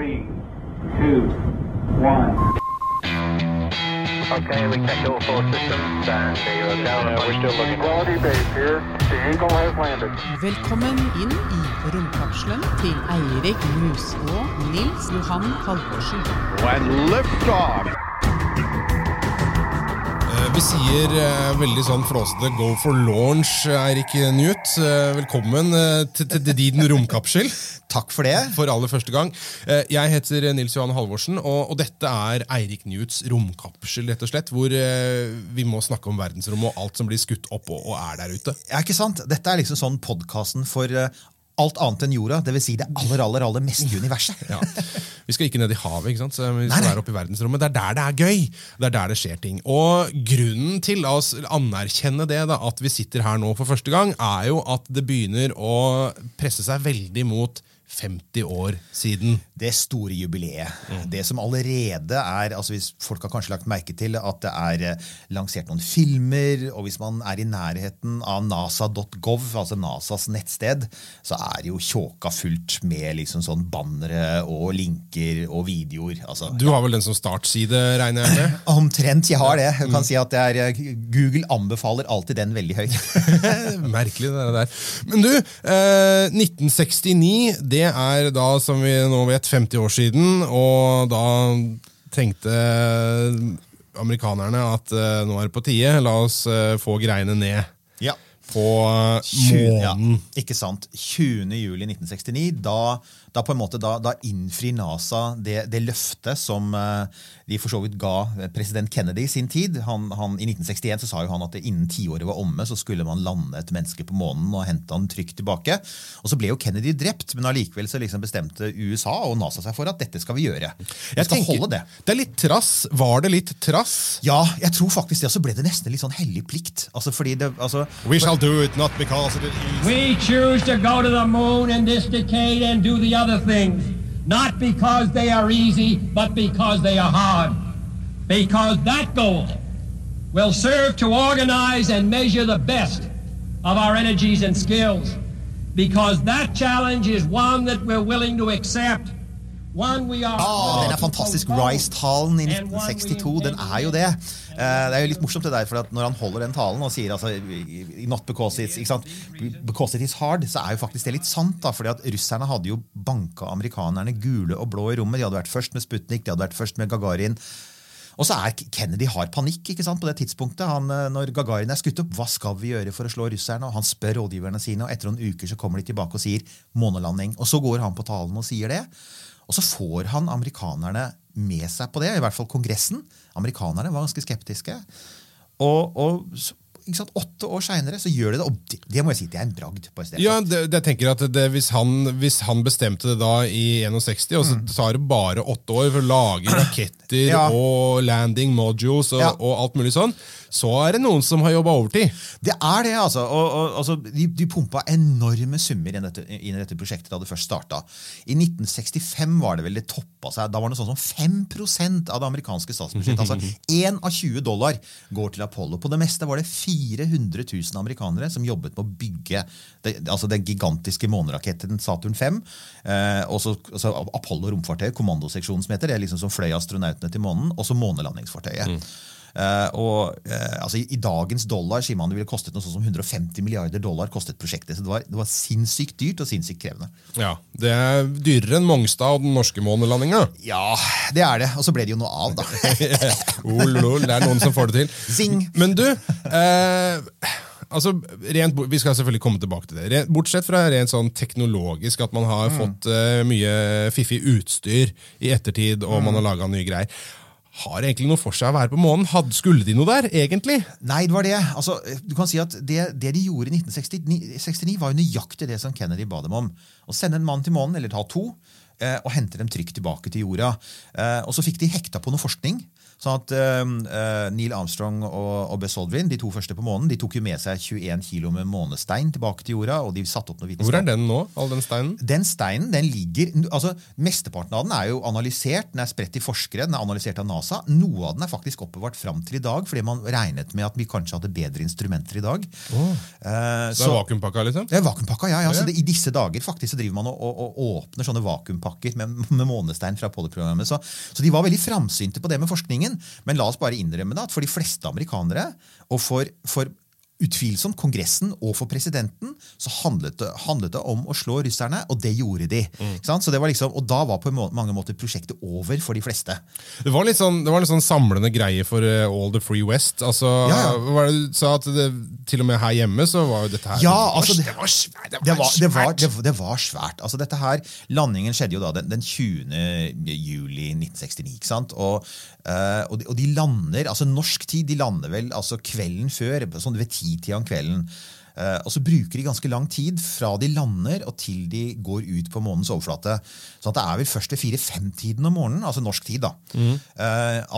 Three, two, one. Okay, we checked all four systems and zero down. Yeah, we're still looking. Quality base here. The Eagle has landed. Velkommen inn i romkapselen til Eirik Mus og Nils Johan Halvorsen. Og lift liftoff. Eh, Vi sier eh, veldig sånn flåsete 'go for launch', Eirik Newt. Eh, velkommen eh, til, til din romkapsel Takk for det. for aller første gang. Eh, jeg heter Nils Johan Halvorsen, og, og dette er Eirik Newts romkapsel, rett og slett, hvor eh, vi må snakke om verdensrommet og alt som blir skutt opp og, og er der ute. Ja, ikke sant? Dette er liksom sånn podkasten for eh, alt annet enn jorda. Dvs. Si det aller, aller, aller meste i universet. Ja. Vi skal ikke ned i havet, ikke sant? Så vi skal være oppe i verdensrommet. Det er der det er gøy. Det er der det skjer ting. Og grunnen til la oss anerkjenne det, da, at vi sitter her nå for første gang, er jo at det begynner å presse seg veldig mot 50 år siden. Det store jubileet. Det som allerede er altså hvis Folk har kanskje lagt merke til at det er eh, lansert noen filmer, og hvis man er i nærheten av nasa.gov, altså NASAs nettsted, så er det jo tjåka fullt med liksom sånn bannere og linker og videoer. altså Du har vel den som startside, regner jeg med? Omtrent. Jeg har det. Jeg kan si at det er, eh, Google anbefaler alltid den veldig høyt. Merkelig, det der. Men du, eh, 1969, det er da, som vi nå vet, 50 år siden, og da tenkte amerikanerne at uh, nå er det på tide, la oss uh, få greiene ned Ja. på eh, 20, ja, månen. ikke sant. 20. juli 1969, da, da på en måte, da, da innfrir NASA det, det løftet som eh, de for så vidt ga president Kennedy i sin tid. Han, han, I 1961 så sa jo han at det innen tiåret var omme, så skulle man lande et menneske på månen og hente han trygt tilbake. Og Så ble jo Kennedy drept, men allikevel så liksom bestemte USA og NASA seg for at dette skal vi gjøre. Vi Jeg skal tenker, holde det. Det er litt trass. Var det litt trass? Ja, jeg tror faktisk det. Og så ble det nesten litt sånn hellig plikt. Altså fordi det, altså, We shall do it, not because it is. We choose to go to the moon in this decade and do the other things, not because they are easy, but because they are hard. Because that goal will serve to organize and measure the best of our energies and skills. Because that challenge is one that we're willing to accept. Ah, den er fantastisk. Rice-talen i And one we 1962, den er jo det. Eh, Det er jo litt morsomt det der, for når han holder den talen og sier altså, not because it's, ikke sant? because it is hard, så er jo faktisk det litt sant. da, fordi at Russerne hadde jo banka amerikanerne gule og blå i rommet. De hadde vært først med Sputnik, de hadde vært først med Gagarin. Og så er Kennedy har panikk ikke sant, på det tidspunktet. Han, eh, når Gagarin er skutt opp, hva skal vi gjøre for å slå russerne? Og Han spør rådgiverne sine, og etter noen uker så kommer de tilbake og sier månelanding. Og så går han på talen og sier det. Og så får han amerikanerne med seg på det, i hvert fall Kongressen. Amerikanerne var ganske skeptiske. Og, og sant, åtte år seinere så gjør de det, og det, det må jeg si det er en bragd. på et sted. Ja, det, jeg tenker at det, hvis, han, hvis han bestemte det da i 61, og så tar det bare åtte år for å lage raketter Ja. og landing modules og, Ja. og alt mulig sånn, så er det noen som har jobba overtid. Det er det, altså. Og, og, altså de, de pumpa enorme summer inn, i dette, inn i dette prosjektet da det først starta. I 1965 var det vel det toppa seg. Da var det sånn som 5% av det amerikanske statsbudsjettet. altså 1 av 20 dollar går til Apollo. På det meste var det 400 000 amerikanere som jobbet med å bygge det, altså den gigantiske måneraketten Saturn 5. Eh, og så altså Apollo romfartøyet, kommandoseksjonen som heter. Det liksom som fløy astronautene til månen. Og så månelandingsfartøyet. Eh, og eh, altså, i, dagens dollar sier man det ville kostet noe sånn som 150 milliarder dollar. kostet prosjektet, så Det var, det var sinnssykt dyrt og sinnssykt krevende. Ja, Det er dyrere enn Mongstad og den norske månelandinga. Ja, det er det. Og så ble det jo noe av, da. ol, ol, det er noen som får det til. Zing! Men du, eh, altså, rent, vi skal selvfølgelig komme tilbake til det. Bortsett fra rent sånn teknologisk, at man har fått uh, mye fiffig utstyr i ettertid, og man har laga nye greier. Har egentlig noe for seg å være på månen? Hadde, skulle de noe der, egentlig? Nei, det var det. Altså, du kan si at Det, det de gjorde i 1969, var jo nøyaktig det som Kennedy ba dem om. Å sende en mann til månen, eller ta to, eh, og hente dem trygt tilbake til jorda. Eh, og så fikk de hekta på noe forskning. Sånn at eh, Neil Armstrong og, og Buzz Aldrin, de to første på månen, de tok jo med seg 21 kilo med månestein tilbake til jorda. og de satt opp noe Hvor er den nå, all den steinen? Den steinen den ligger, altså Mesteparten av den er jo analysert, den er spredt til forskere, den er analysert av NASA. Noe av den er faktisk oppbevart fram til i dag, fordi man regnet med at vi kanskje hadde bedre instrumenter i dag. Eh, Så det er vakuumpakka, liksom? det er vakuumpakka. Ja, ja. Så det, I disse dager faktisk så driver man og, og, og åpner sånne vakuumpakker med, med månestein fra Polly-programmet. Så, så de var veldig framsynte på det med forskningen. Men la oss bare innrømme det, at for de fleste amerikanere, og for, for utvilsomt Kongressen og for presidenten, så handlet det, handlet det om å slå russerne, og det gjorde de. Sant? Så det var liksom, og da var på mange måter prosjektet over for de fleste. Det var litt sånn, det var litt sånn samlende greie for eh, All the Free West. Altså, Ja, ja. Hva var det du sa at det, Til og med her hjemme så var jo dette her Ja, altså, det- var svært. Det var, var, det, var, svært. det, var svært. Altså dette her, Landingen skjedde jo da den, den 20. juli 1969. ikke sant? Og, eh, og, de, og de lander altså Norsk tid de lander vel altså kvelden før, sånn ved titida om kvelden. Eh, og så bruker de ganske lang tid fra de lander og til de går ut på månens overflate. Så det er vel først ved fire-fem-tiden om morgenen, altså norsk tid, da, mm.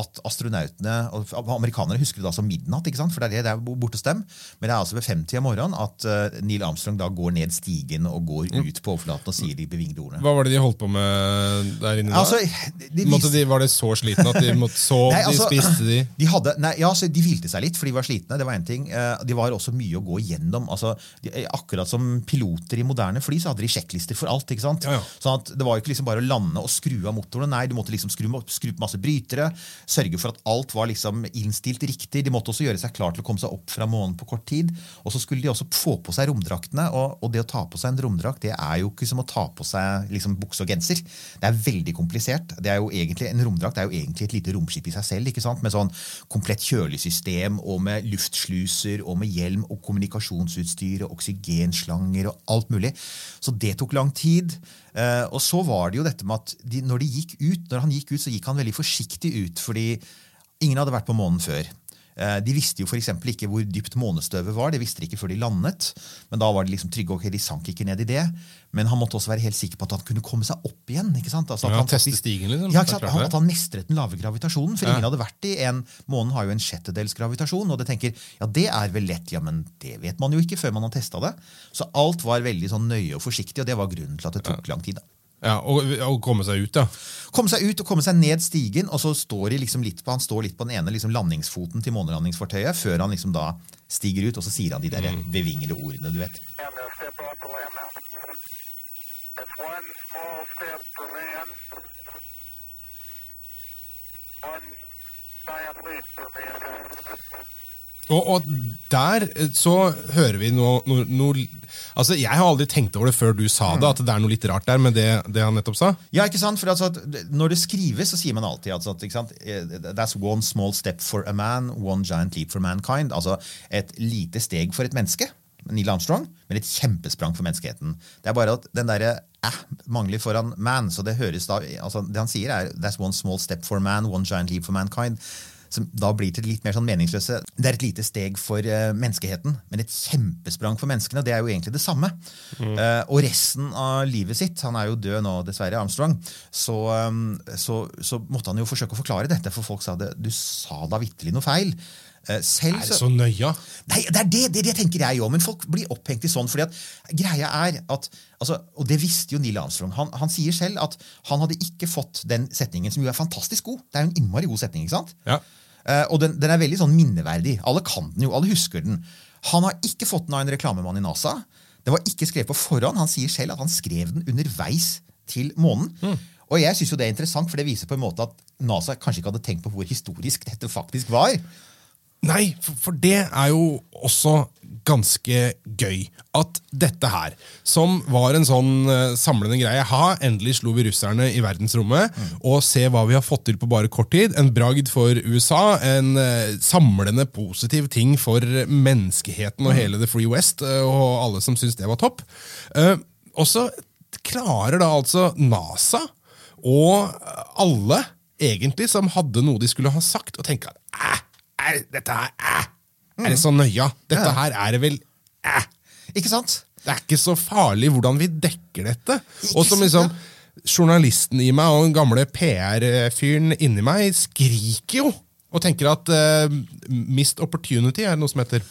at astronautene og Amerikanere husker det da som midnatt, ikke sant? for det er det er borte hos dem. Men det er altså ved femtid om morgenen at eh, Neil Armstrong da går ned stigen og går ut på overflaten og sier de bevingede ordene. Hva var det de holdt på med der inne da? Altså, de, Måtte viste- de, var de så slitne at de måtte sove, Nei, altså, de spiste de? De, hadde, nei, ja, altså, de hvilte seg litt, for de var slitne. det var en ting. Eh, De var også mye å gå igjennom. Altså, de, eh, akkurat som piloter i moderne fly, så hadde de sjekklister for alt. ikke sant? Ja, ja. Sånn at Det var jo ikke liksom bare å lande og skru av motorene. Nei, du måtte liksom skru, skru på masse brytere. Sørge for at alt var liksom innstilt riktig. De måtte også gjøre seg klar til å komme seg opp fra månen på kort tid. Og så skulle de også få på seg romdraktene. Og, og det å ta på seg en romdrakt det er jo ikke som å ta på seg liksom bukse og genser. Det er veldig komplisert. Det er jo egentlig, En romdrakt er jo egentlig et lite romskip i seg selv. ikke sant? Med sånn komplett kjølesystem og med luftsluser og med hjelm og kommunikasjonsutstyr og oksygenslanger og alt mulig. Så det tok lang tid. Eh, og så var det jo dette med at de, når de gikk ut, når han gikk ut, så gikk han veldig forsiktig ut. fordi ingen hadde vært på månen før. Eh, De visste jo for eksempel ikke hvor dypt månestøvet var. Det visste de ikke før de landet. Men da var de liksom trygge. ok, De sank ikke ned i det. Men han måtte også være helt sikker på at han kunne komme seg opp igjen. ikke sant? Altså at Ja, han teste stigen, liksom. Ja, sant? Han, at han mestret den lave gravitasjonen. For Ja. ingen hadde vært i en Månen har jo en sjettedels gravitasjon. Og det tenker ja, det er vel lett. Ja, men det vet man jo ikke før man har testa det. Så alt var veldig sånn nøye og forsiktig, og det var grunnen til at det tok lang tid. da. Ja, og, og komme seg ut, ja. Komme seg ut og komme seg ned stigen, og så står de liksom litt på, han står litt på den ene liksom landingsfoten til månelandingsfartøyet, før han liksom da stiger ut, og så sier han de der bevingede ordene, du vet. One giant leap for mankind. Og, og der eh, så hører vi noe, noe, noe Altså, Jeg har aldri tenkt over det før du sa det, at det er noe litt rart der med det, det han nettopp sa. Ja, ikke sant? For altså, Når det skrives, så sier man alltid altså, ikke sant? eh, That's one small step for a man, one giant leap for mankind. Altså et lite steg for et menneske, Neil Armstrong, men et kjempesprang for menneskeheten. Det er bare at den derre eh, mangler foran man. så Det høres da, altså det han sier, er That's one small step for a man, one giant leap for mankind. Som da blir til litt mer sånn meningsløse. Det er et lite steg for uh, menneskeheten, men et kjempesprang for menneskene. Det er jo egentlig det samme. Eh, og resten av livet sitt, han er jo død nå, dessverre, Armstrong, så, um, så, så måtte han jo forsøke å forklare dette, for folk sa det, du sa da vitterlig noe feil. Eh, selv Er det så nøya? Nei, det er det, det, det tenker jeg òg, men folk blir opphengt i sånn. fordi at greia er at, altså, Og det visste jo Neil Armstrong. Han, han sier selv at han hadde ikke fått den setningen, som jo er fantastisk god. Det er jo en innmari god setning. ikke sant? Ja. Eh, og den, den er veldig sånn minneverdig. Alle kan den jo, alle husker den. Han har ikke fått den av en reklamemann i NASA. Den var ikke skrevet på forhånd. Han sier selv at han skrev den underveis til månen. Og jeg synes jo det er interessant, for det viser på en måte at NASA kanskje ikke hadde tenkt på hvor historisk dette faktisk var. Nei, for, for det er jo også ganske gøy. At dette her, som var en sånn eh, samlende greie Ha, endelig slo vi russerne i verdensrommet, og se hva vi har fått til på bare kort tid. En bragd for USA. En eh, samlende positiv ting for menneskeheten og hele The Free West, eh, og alle som syns det var topp. Og så klarer da altså NASA og alle egentlig som hadde noe de skulle ha sagt, og tenke at æh, dette her æh, er det så nøya? Dette Ja. her er det vel eh. Ikke sant? Det er ikke så farlig hvordan vi dekker dette. Og som liksom Journalisten i meg og den gamle PR-fyren inni meg skriker jo og tenker at uh, mist opportunity er noe som heter.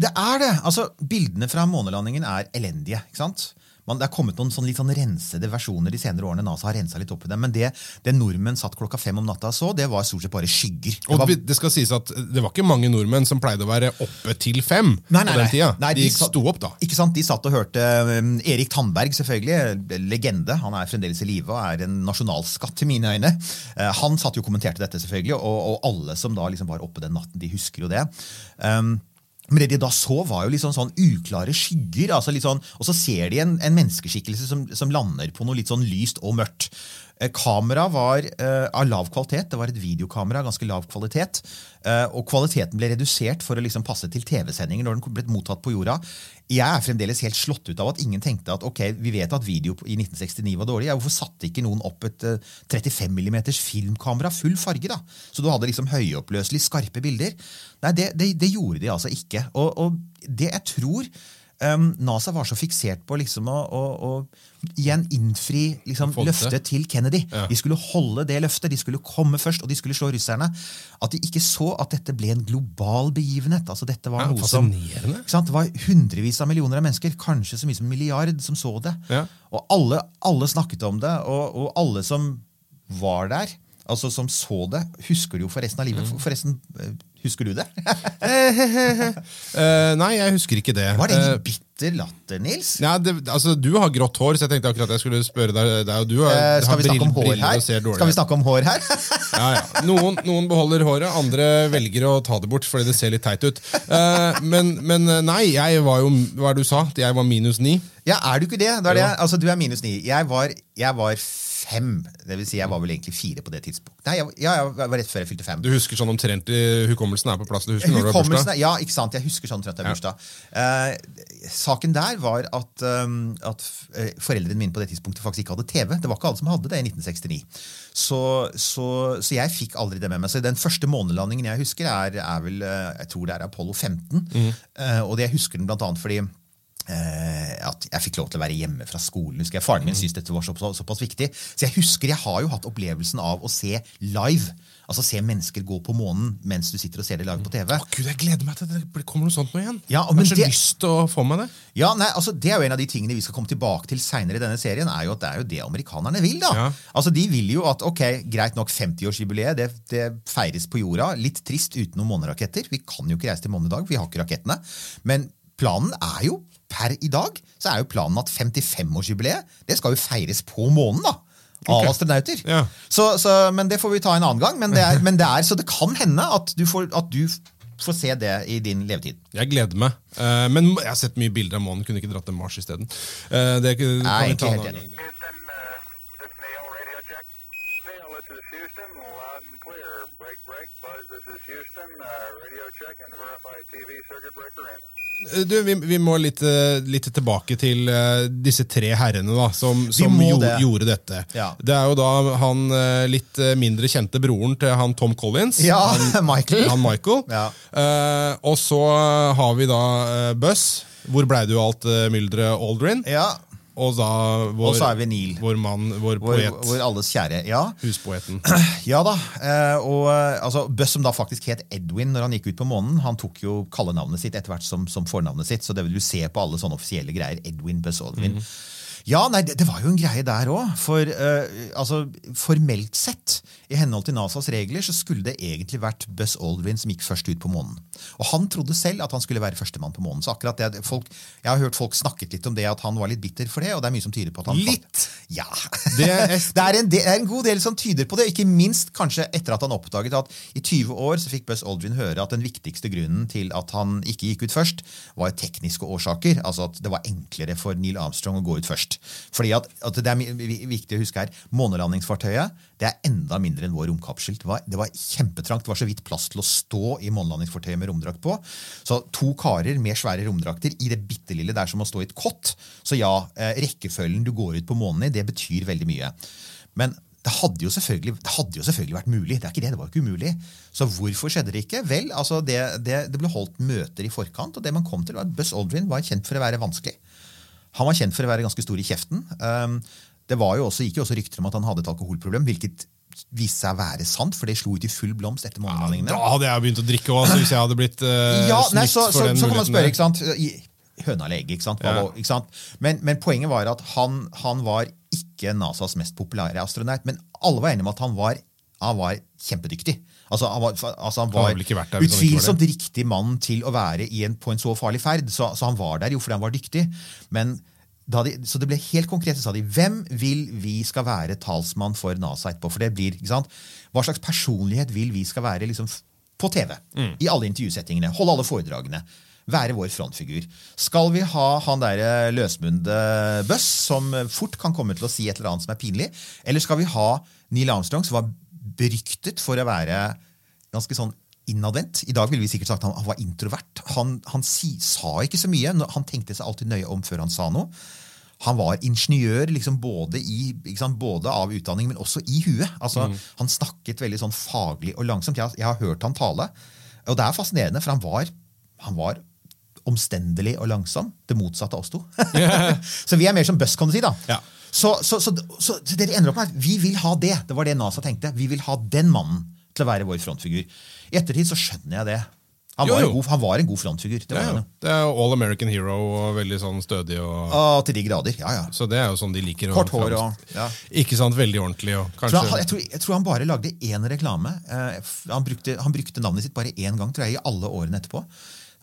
Det er det. Altså, Bildene fra månelandingen er elendige. ikke sant? Man, Det er kommet noen sånn litt sånn rensede versjoner de senere årene. NASA har rensa litt opp i dem, Men det, det nordmenn satt klokka fem om natta og så, det var stort sett bare skygger. Det Og var, vi- det skal sies at det var ikke mange nordmenn som pleide å være oppe til fem Nei, nei, på den tida. Nei, de de sto opp, da. Ikke sant? De satt og hørte um, Erik Tandberg, selvfølgelig. Legende. Han er fremdeles i live og er en nasjonalskatt i mine øyne. Eh, han satt jo og kommenterte dette, selvfølgelig, og, og alle som da liksom var oppe den natten, de husker jo det. Um, men det de da så, var jo litt sånn, sånn uklare skygger. altså sånn, Og så ser de en, en menneskeskikkelse som, som lander på noe litt sånn lyst og mørkt. Eh, Kameraet var eh, av lav kvalitet. Det var et videokamera av ganske lav kvalitet. Eh, og kvaliteten ble redusert for å liksom passe til TV-sendinger når den ble mottatt på jorda. Jeg er fremdeles helt slått ut av at ingen tenkte at ok, vi vet at video i 1969 var dårlig. Ja, hvorfor satte ikke noen opp et eh, 35 mm filmkamera full farge? da? Så du hadde liksom høyoppløselig skarpe bilder. Nei, det, det, det gjorde de altså ikke. Og, og det jeg tror um, NASA var så fiksert på liksom å, å, å igjen innfri liksom, løftet til Kennedy. Ja. De skulle holde det løftet, de skulle komme først, og de skulle slå russerne. At de ikke så at dette ble en global begivenhet. Altså, dette var Ja, noe som, ikke sant? Det var hundrevis av millioner av mennesker, kanskje så mye som en milliard, som så det. Ja. Og alle, alle snakket om det, og, og alle som var der, altså som så det, husker det jo for resten av Mm. livet. For- Forresten, eh, husker du det? Eh, nei, jeg husker ikke det. Var det en bitter latter, Nils? Ja, det, altså, Du har grått hår, så jeg tenkte akkurat jeg skulle spørre deg. deg du har, Eh, skal vi brill- briller. Skal vi snakke om hår her? Ja, ja. Noen, noen beholder håret, andre velger å ta det bort fordi det ser litt teit ut. Eh, men, men eh, nei, jeg var jo Hva er det du sa? Jeg var minus ni? Ja, er du ikke det? det, er det. Altså, du er minus ni. Jeg var, jeg var fem. Det vil si, jeg var vel egentlig fire på det tidspunktet. Nei, jeg, ja, jeg var rett før jeg fylte fem. Du husker sånn omtrent Hukommelsen er på plass? Du husker når du har bursdag? Ja, ikke sant. Jeg husker sånn omtrent jeg har bursdag. Eh, saken der var at, um, at eh, foreldrene mine på det tidspunktet faktisk ikke hadde TV. Det var ikke alle som hadde det i 1969. Så, så, så jeg fikk aldri det med meg. Så Den første månelandingen jeg husker, er, er vel eh, jeg tror det er Apollo 15. Eh, og det jeg husker den blant annet fordi eh, at jeg fikk lov til å være hjemme fra skolen. husker jeg. Faren min syntes dette var så, så, såpass viktig. Så jeg husker, jeg har jo hatt opplevelsen av å se live. Altså se mennesker gå på månen mens du sitter og ser det live på TV. Å, Gud, jeg gleder meg til det kommer noe sånt nå igjen. Ja, jeg har så det- lyst til å få med det. Ja, nei, altså Det er jo en av de tingene vi skal komme tilbake til senere i denne serien. er jo at Det er jo det amerikanerne vil. da. Ja. Altså De vil jo at ok, greit nok 50-årsjubileet, det, det feires på jorda. Litt trist uten noen måneraketter. Vi kan jo ikke reise til månen i dag, vi har ikke rakettene. Men planen er jo, per i dag, så er jo planen at 55-årsjubileet det skal jo feires på månen. da. Av Ok. astronauter. Ja. Så, så, men det får vi ta en annen gang. Men det er, men det er, så det kan hende at du får, at du får se det i din levetid. Jeg gleder meg. Uh, men jeg har sett mye bilder av månen. Kunne ikke dratt til Mars isteden. Uh, det kan Nei, vi ta en annen gang. Break, break. Buzz, this is Houston, uh, radio check and verify TV circuit breaker in. Eh, Du, vi, vi må litt, eh, litt tilbake til eh, disse tre herrene da, som, som må det. gjorde dette. Ja. Det er jo da han litt mindre kjente broren til han Tom Collins. Ja, han, Michael. han Michael. Ja. Uh, og så har vi da uh, Buzz. Hvor blei det jo alt uh, mylderet Aldrin? Ja, Og da vår, Og så er vi Neil. vår mann, vår poet. vår alles kjære. Ja, Huspoeten. ja da. eh, Og eh, altså, Buss, som da faktisk het Edwin når han gikk ut på månen, han tok jo kallenavnet sitt etter hvert som, som fornavnet sitt. Så det vil du se på alle sånne offisielle greier. Edwin Buss Aldrin. Ja, nei, det, det var jo en greie der òg. For uh, altså, formelt sett, i henhold til NASAs regler, så skulle det egentlig vært Buzz Aldrin som gikk først ut på månen. Og han trodde selv at han skulle være førstemann på månen. Så akkurat det, folk, Jeg har hørt folk snakket litt om det, at han var litt bitter for det, og det er mye som tyder på at han Litt? Ja. Det er- det, er en, det er en god del som tyder på det, ikke minst kanskje etter at han oppdaget at i 20 år så fikk Buzz Aldrin høre at den viktigste grunnen til at han ikke gikk ut først, var tekniske årsaker. Altså at det var enklere for Neil Armstrong å gå ut først. Fordi at, at Det er viktig å huske her, månelandingsfartøyet det er enda mindre enn vår romkapsel. Det var, det var kjempetrangt. Det var så vidt plass til å stå i månelandingsfartøyet med romdrakt på. Så to karer med svære romdrakter i det bitte lille det som å stå i et kott. Så ja, eh, rekkefølgen du går ut på månen i, det betyr veldig mye. Men det hadde, jo selvfølgelig, det hadde jo selvfølgelig vært mulig. Det er ikke det, det var ikke umulig. Så hvorfor skjedde det ikke? Vel, altså det, det, det ble holdt møter i forkant, og det man kom til var at Buzz Aldrin var kjent for å være vanskelig. Han var kjent for å være ganske stor i kjeften. Um, det var jo også, gikk jo også rykter om at han hadde et alkoholproblem, hvilket viste seg å være sant, for det slo ut i full blomst etter månelandingene. Da hadde jeg begynt å drikke òg, hvis jeg hadde blitt uh, Ja, nei, så, så, for den så kan man spørre, ikke sant? I- høna lege. Ikke sant? Ja. ikke sant? Men, men poenget var at han, han var ikke NASAs mest populære astronaut. Men alle var enige om at han var, han var kjempedyktig. Altså, han var, altså, han var der han var utvilsomt riktig mann til å være i en, på en så farlig ferd. Så, så han var der jo fordi han var dyktig. Men de, så det ble helt konkret, så sa de hvem vil vi skal være talsmann for NASA etterpå? For det blir, ikke sant? Hva slags personlighet vil vi skal være liksom, på TV? I alle intervjusettingene. Holde alle foredragene. Være vår frontfigur. Skal vi ha han derre løsmunde Bøss, som fort kan komme til å si et eller annet som er pinlig? Eller skal vi ha Neil Armstrong, som var beryktet for å være ganske sånn innadvendt. I dag ville vi sikkert sagt at han, var introvert. Han, han si, sa ikke så mye. Han tenkte seg alltid nøye om før han sa noe. Han var ingeniør liksom både, i, sant, både av utdanning, men også i huet. Altså, Han snakket veldig sånn faglig og langsomt. Jeg, jeg har hørt han tale, og det er fascinerende, for han var, han var omstendelig og langsom. Det motsatte av oss to. så vi er mer som Buss, kan du si. da. Ja. Så, så, så, så, det vi ender opp med, er vi vil ha det. Det var det NASA tenkte. Vi vil ha den mannen til å være vår frontfigur. I ettertid så skjønner jeg det. Han, Jo, var. En god, han var en god frontfigur. Det Ja, var han jo. Det er All American Hero og veldig sånn stødig. Og, Og til de grader. Ja, ja. så det er jo sånn de liker. Kort hår og ja. Ikke sant, veldig ordentlig. Og kanskje, han, jeg, tror, jeg tror han bare lagde én reklame. Uh, han, brukte, han brukte navnet sitt bare én gang tror jeg, i alle årene etterpå.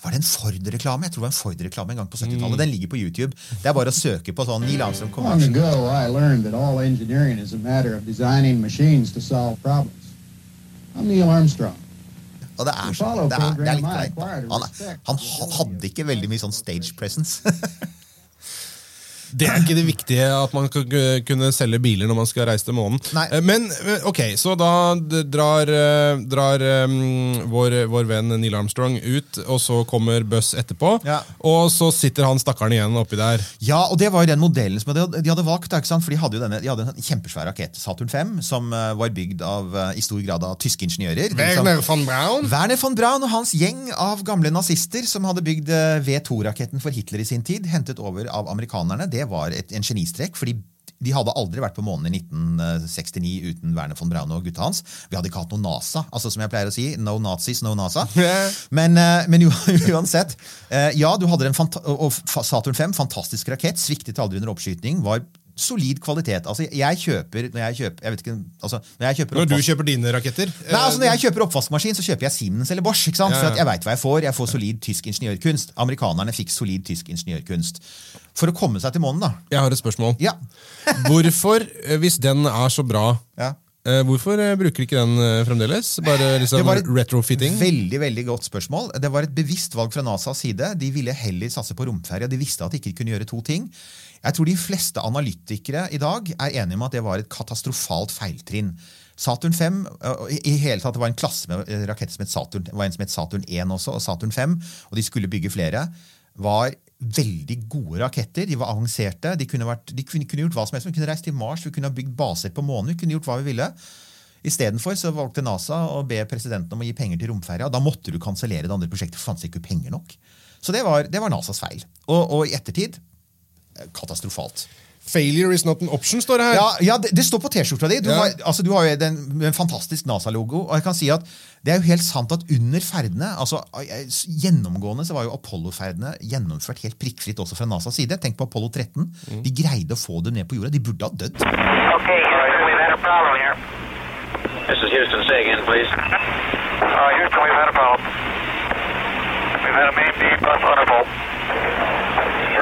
Var det en Ford-reklame? Jeg tror det var en Ford-reklame en gang på 70-tallet. Den ligger på YouTube. Det er bare å søke på sånn Neil Armstrong Long ago, I learned that all engineering is a matter of designing machines to solve problems. I'm Neil Armstrong. Og det er, sånn, det er, det er litt greit. Han, han hadde ikke veldig mye sånn stage presence. Det er ikke det viktige at man kan kunne selge biler når man skal reise til månen. Nei. Eh, Men eh, ok, så da drar, eh, drar eh, vår, vår venn Neil Armstrong ut, og så kommer Buss etterpå. Ja. Og så sitter han stakkaren igjen oppi der. Ja, og det var jo den modellen som de hadde, de hadde valgt. ikke sant? For de hadde jo denne, de hadde en kjempesvær rakett, Saturn 5, som var bygd av, i stor grad av tyske ingeniører. Werner von Braun. Werner von Braun og hans gjeng av gamle nazister som hadde bygd eh, V2-raketten for Hitler i sin tid, hentet over av amerikanerne, det var et, en genistrek. fordi de hadde aldri vært på månen i 1969 uten Werner von Braun og gutta hans. Vi hadde ikke hatt noe NASA. altså som jeg pleier å si, No Nazis, no NASA. Men, eh, men uansett. eh, Ja, du hadde en fanta og Saturn 5, fantastisk rakett, sviktet aldri under oppskyting. var Solid kvalitet. altså Jeg kjøper når jeg kjøper, jeg vet ikke, altså når jeg kjøper Når du kjøper dine raketter Nei, altså Når jeg kjøper oppvaskmaskin, så kjøper jeg Siemens eller Bosch. ikke sant? Ja, ja. at jeg veit hva jeg får. Jeg får solid tysk ingeniørkunst. Amerikanerne fikk solid tysk ingeniørkunst. For å komme seg til månen, da. Jeg har et spørsmål. Ja. Hvorfor, eh, hvis den er så bra, ja. Eh, hvorfor bruker bruker ikke den eh, fremdeles? Bare liksom Det var et retrofitting? Veldig veldig godt spørsmål. Det var et bevisst valg fra NASAs side. De ville heller satse på romferja. De visste at de ikke kunne gjøre to ting. Jeg tror de fleste analytikere i dag er enige om at det var et katastrofalt feiltrinn. Saturn 5 øh, i hele tatt, Det var en klasse med raketter som het Saturn. Det var en som het Saturn 1 også, og Saturn 5, og de skulle bygge flere. Var veldig gode raketter. De var avanserte. De kunne, vært, de kunne, kunne gjort hva som helst. Vi kunne reist til Mars, vi kunne ha bygd baser på månen. Vi kunne gjort hva vi ville. Istedenfor valgte NASA å be presidenten om å gi penger til romferja. Da måtte du kansellere det andre prosjektet, for fantes ikke penger nok. Så det var, det var NASAs feil. Og, og i ettertid katastrofalt. Failure is not an option, står det her. Ja, ja det, det står på T-skjorta di. Du, Ja. har, altså, du har jo den, en fantastisk NASA-logo. Og jeg kan si at det er jo helt sant at under ferdene altså eh, Gjennomgående så var jo Apollo-ferdene gjennomført helt prikkfritt også fra NASAs side. Tenk på Apollo 13. De greide å få det ned på jorda. De burde ha dødd. Okay. This is Houston. Say again, please. Uh, Houston, we've had a problem. We've had a main beam bus undervolt.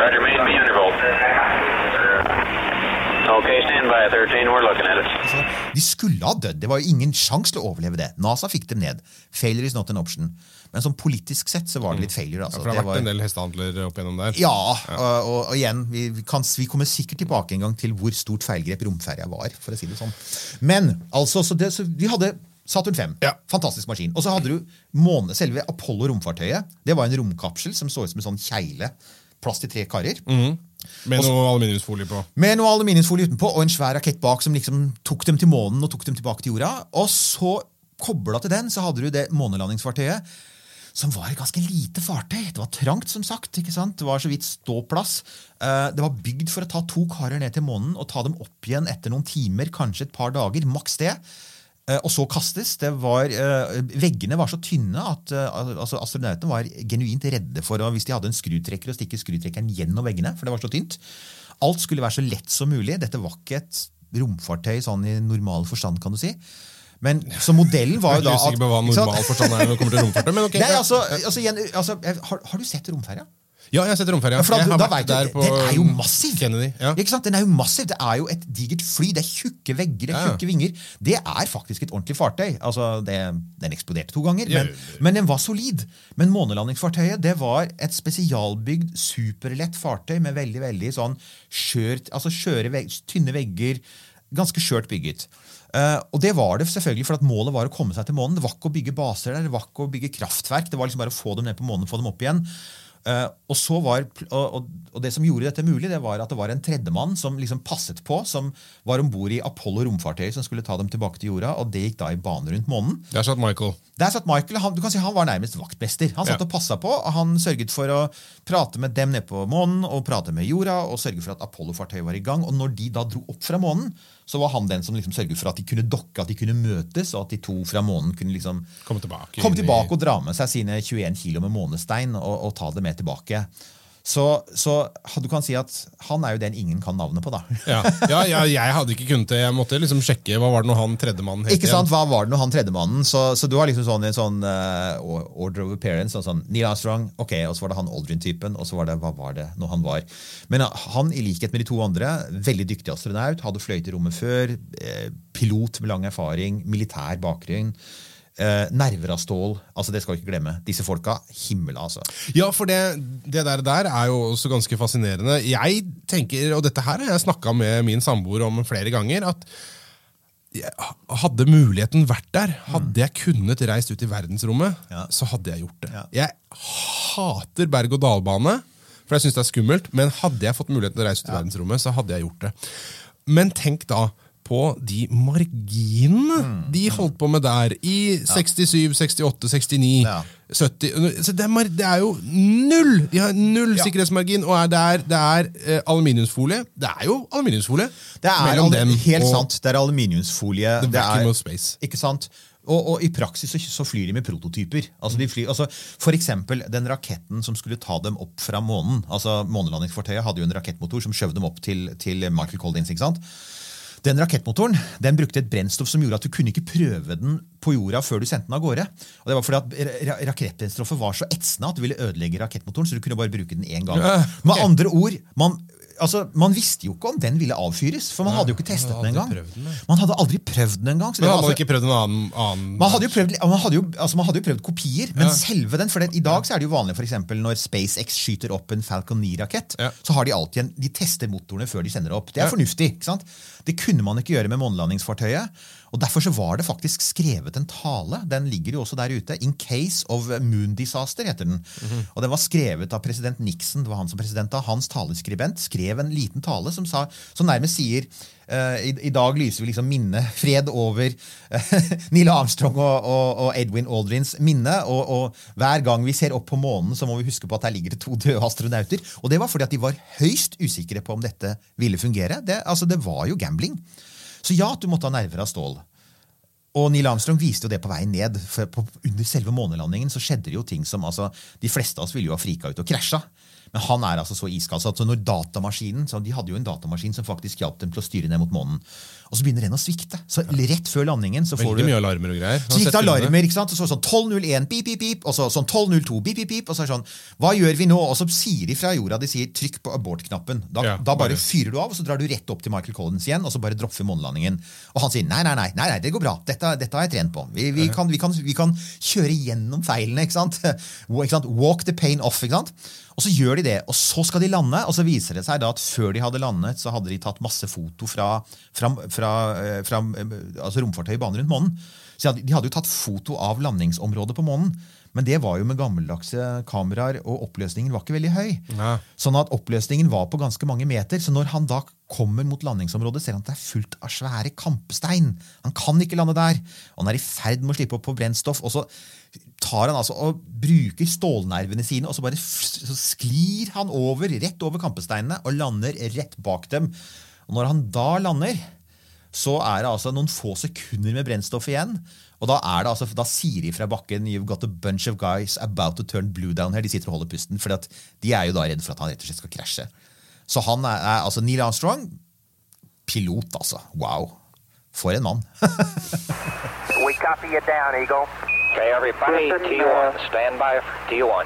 Roger, main B undervolt. Okay, by, 13. We're at it. Altså, de skulle ha dødd. Det var jo ingen sjanse til å overleve det. NASA fikk dem ned. Failure is not an option. Men sånn politisk sett så var det litt failure. Altså. For det har Det vært var- en del hestehandler opp gjennom der. Ja, og, og, og igjen, vi, vi, kan, vi kommer sikkert tilbake en gang til hvor stort feilgrep romferja var. for å si det sånn. Men altså, så det, så vi hadde Saturn 5. Ja. Fantastisk maskin. Og så hadde du måne, selve Apollo-romfartøyet. Det var en romkapsel som så ut som en sånn kjegle. Plass til tre karer. Med noe aluminiumsfolie på. Med noe aluminiumsfolie utenpå og en svær rakett bak som liksom tok dem til månen og tok dem tilbake til jorda. Og så kobla til den så hadde du det månelandingsfartøyet. Som var et ganske lite fartøy. Det var trangt, som sagt. ikke sant? Det var så vidt ståplass. Eh, Det var bygd for å ta to karer ned til månen og ta dem opp igjen etter noen timer, kanskje et par dager. Maks det. Eh, og så kastes. Det var, eh, veggene var så tynne at eh, altså, astronautene var genuint redde for å, hvis de hadde en skrutrekker, å stikke skrutrekkeren gjennom veggene. for det var så tynt. Alt skulle være så lett som mulig. Dette var ikke et romfartøy sånn i normal forstand, kan du si. Men, så modellen var jo Jeg er da usikker på hva normal forstand er når det kommer til romfartøy. Men ok, Nei, altså, altså, altså har, har du sett romferja? Ja, jeg har sett romferja. Ja, da, Jeg har da vært der på Den er jo massiv! Kennedy. Ja. Ikke sant? Den er jo massiv. Det er jo et digert fly. Det er tjukke vegger, det er ja. tjukke vinger. Det er faktisk et ordentlig fartøy. Altså, det, Den eksploderte to ganger, men, men den var solid. Men månelandingsfartøyet det var et spesialbygd, superlett fartøy med veldig veldig sånn skjørt, altså skjøre veg, tynne vegger. Ganske skjørt bygget. Uh, og det var det selvfølgelig for at målet var å komme seg til månen. Det var ikke å bygge baser der, det var ikke å bygge kraftverk. Det var liksom bare å få dem ned på månen få dem opp igjen. Eh, og, så var, og, og, og det som gjorde dette mulig, det var at det var en tredjemann som liksom passet på, som var om bord i Apollo romfartøyet som skulle ta dem tilbake til jorda. og Det gikk da i bane rundt månen. Der satt Michael. Der satt Michael, han, du kan si han var nærmest vaktmester. Han satt Ja. og passa på, og han sørget for å prate med dem nede på månen og prate med jorda, og sørge for at Apollo-fartøyet var i gang. Og når de da dro opp fra månen, så var han den som liksom sørget for at de kunne dokke, at de kunne møtes, og at de to fra månen kunne liksom komme tilbake. komme tilbake og dra med seg sine 21 kilo med månestein og, og ta det med tilbake. Så, så du kan si at han er jo den ingen kan navnet på, da. Ja. Ja, ja, jeg hadde ikke kunnet det. Jeg måtte liksom sjekke hva var det når han tredjemannen het. Ikke sant? Hva var det når han tredjemannen? Så, så du har liksom sånn en sånn uh, order of appearance. Sånn, sånn Neil Armstrong, ok, og så var det han Aldrin-typen, og så var det hva var det når han var. Men eh, han, i likhet med de to andre, veldig dyktig astronaut, hadde fløyet i rommet før, eh, pilot med lang erfaring, militær bakgrunn. Eh, nerver av stål. altså Det skal vi ikke glemme. Disse folka, himmel, altså. Ja, for det, det der, der er jo også ganske fascinerende. Jeg tenker, og dette her har jeg snakka med min samboer om flere ganger, at hadde muligheten vært der, hadde jeg kunnet reist ut i verdensrommet, Ja. så hadde jeg gjort det. Ja. Jeg hater berg-og-dal-bane, for jeg syns det er skummelt, men hadde jeg fått muligheten til å reise ut i verdensrommet, så hadde jeg gjort det. Men tenk da på de marginene Mm. de holdt på med der i 67, 68, 69, Ja. 70 så det, er, det er jo null! De har null Ja. sikkerhetsmargin, og er det er, det er eh, aluminiumsfolie. Det er jo aluminiumsfolie Det er mellom dem helt og sant. Det er aluminiumsfolie. The det vacuum er, of space. Ikke sant? Og, og i praksis så, så flyr de med prototyper. Altså de flyr, altså for eksempel den raketten som skulle ta dem opp fra månen. altså Månelandingsfartøyet hadde jo en rakettmotor som skjøv dem opp til, til Michael Collins. ikke sant? Den rakettmotoren den brukte et brennstoff som gjorde at du kunne ikke prøve den på jorda før du sendte den av gårde. Og det var fordi at Rakettbrennstoffet var så etsende at det ville ødelegge rakettmotoren. så du kunne bare bruke den én gang. Med andre ord, man, altså, man visste jo ikke om den ville avfyres, for man hadde jo ikke testet den engang. Man hadde aldri prøvd den engang. det man altså- man hadde jo prøvd, man hadde jo, altså man hadde jo prøvd kopier, men Ja. selve den for det, I dag så er det jo vanlig for eksempel, når SpaceX skyter opp en Falcon 9-rakett. Ja. så har De alltid en, de tester motorene før de sender opp. Det er fornuftig. ikke sant? Det kunne man ikke gjøre med månelandingsfartøyet. Og Derfor så var det faktisk skrevet en tale. Den ligger jo også der ute. 'In case of moon disaster', heter den. Mhm. Og Den var skrevet av president Nixon. det var han som president av, Hans taleskribent skrev en liten tale som, sa, som nærmest sier eh, i, I dag lyser vi liksom minne, fred over eh, Neil Armstrong og, og, og Edwin Aldrins minne. Og, og hver gang vi ser opp på månen, så må vi huske på at der ligger det to døde astronauter. Og det var fordi at de var høyst usikre på om dette ville fungere. Det, altså, det var jo gambling. Så ja, du måtte ha nerver av stål. Og Neil Armstrong viste jo det på vei ned. for på, Under selve månelandingen så skjedde det jo ting som altså, De fleste av oss ville jo ha frika ut og krasja. Men han er altså så iskald. så når datamaskinen, så De hadde jo en datamaskin som faktisk hjalp dem til å styre ned mot månen. Og så begynner den å svikte. Så rett før landingen så får Veldig du mye alarmer og greier. Så gikk det alarmer. ikke sant? Så sånn 12.01, pip, pip, pip, og så sånn 12.02, pip, pip, pip, og så er sånn Hva gjør vi nå? Og så sier de fra jorda de sier 'trykk på abort-knappen'. Da, Ja, da bare- fyrer du av, og så drar du rett opp til Michael Collins igjen, og så bare dropper månelandingen. Og han sier nei, nei, nei, nei, nei det går bra. Dette, dette har jeg trent på. Vi, vi, kan, vi, kan, vi kan kjøre gjennom feilene. Ikke sant? Walk the pain off. ikke sant? Og så gjør de det, og så skal de lande, og så viser det seg da at før de hadde landet, så hadde de tatt masse foto fra, fra, fra, eh, fra eh, altså romfartøy i bane rundt månen. Så de de hadde jo tatt foto av landingsområdet på månen. Men det var jo med gammeldagse kameraer, og oppløsningen var ikke veldig høy. Ja. Sånn at oppløsningen var på ganske mange meter. Så når han da kommer mot landingsområdet, ser han at det er fullt av svære kampstein. Han kan ikke lande der. Og han er i ferd med å slippe opp på brennstoff. Og så tar han altså og bruker stålnervene sine, og så bare så sklir han over, rett over kampesteinene og lander rett bak dem. Og når han da lander, så er det altså noen få sekunder med brennstoff igjen. Og da, er det altså, da sier de fra bakken You've got a bunch of guys about to turn blue down her. De sitter og holder pusten, for de er jo da redd for at han rett og slett skal krasje. Så han er, er altså Neil Armstrong Pilot, altså. Wow. For en mann. We copy you down, Eagle. Okay, everybody, T1, stand by for T1.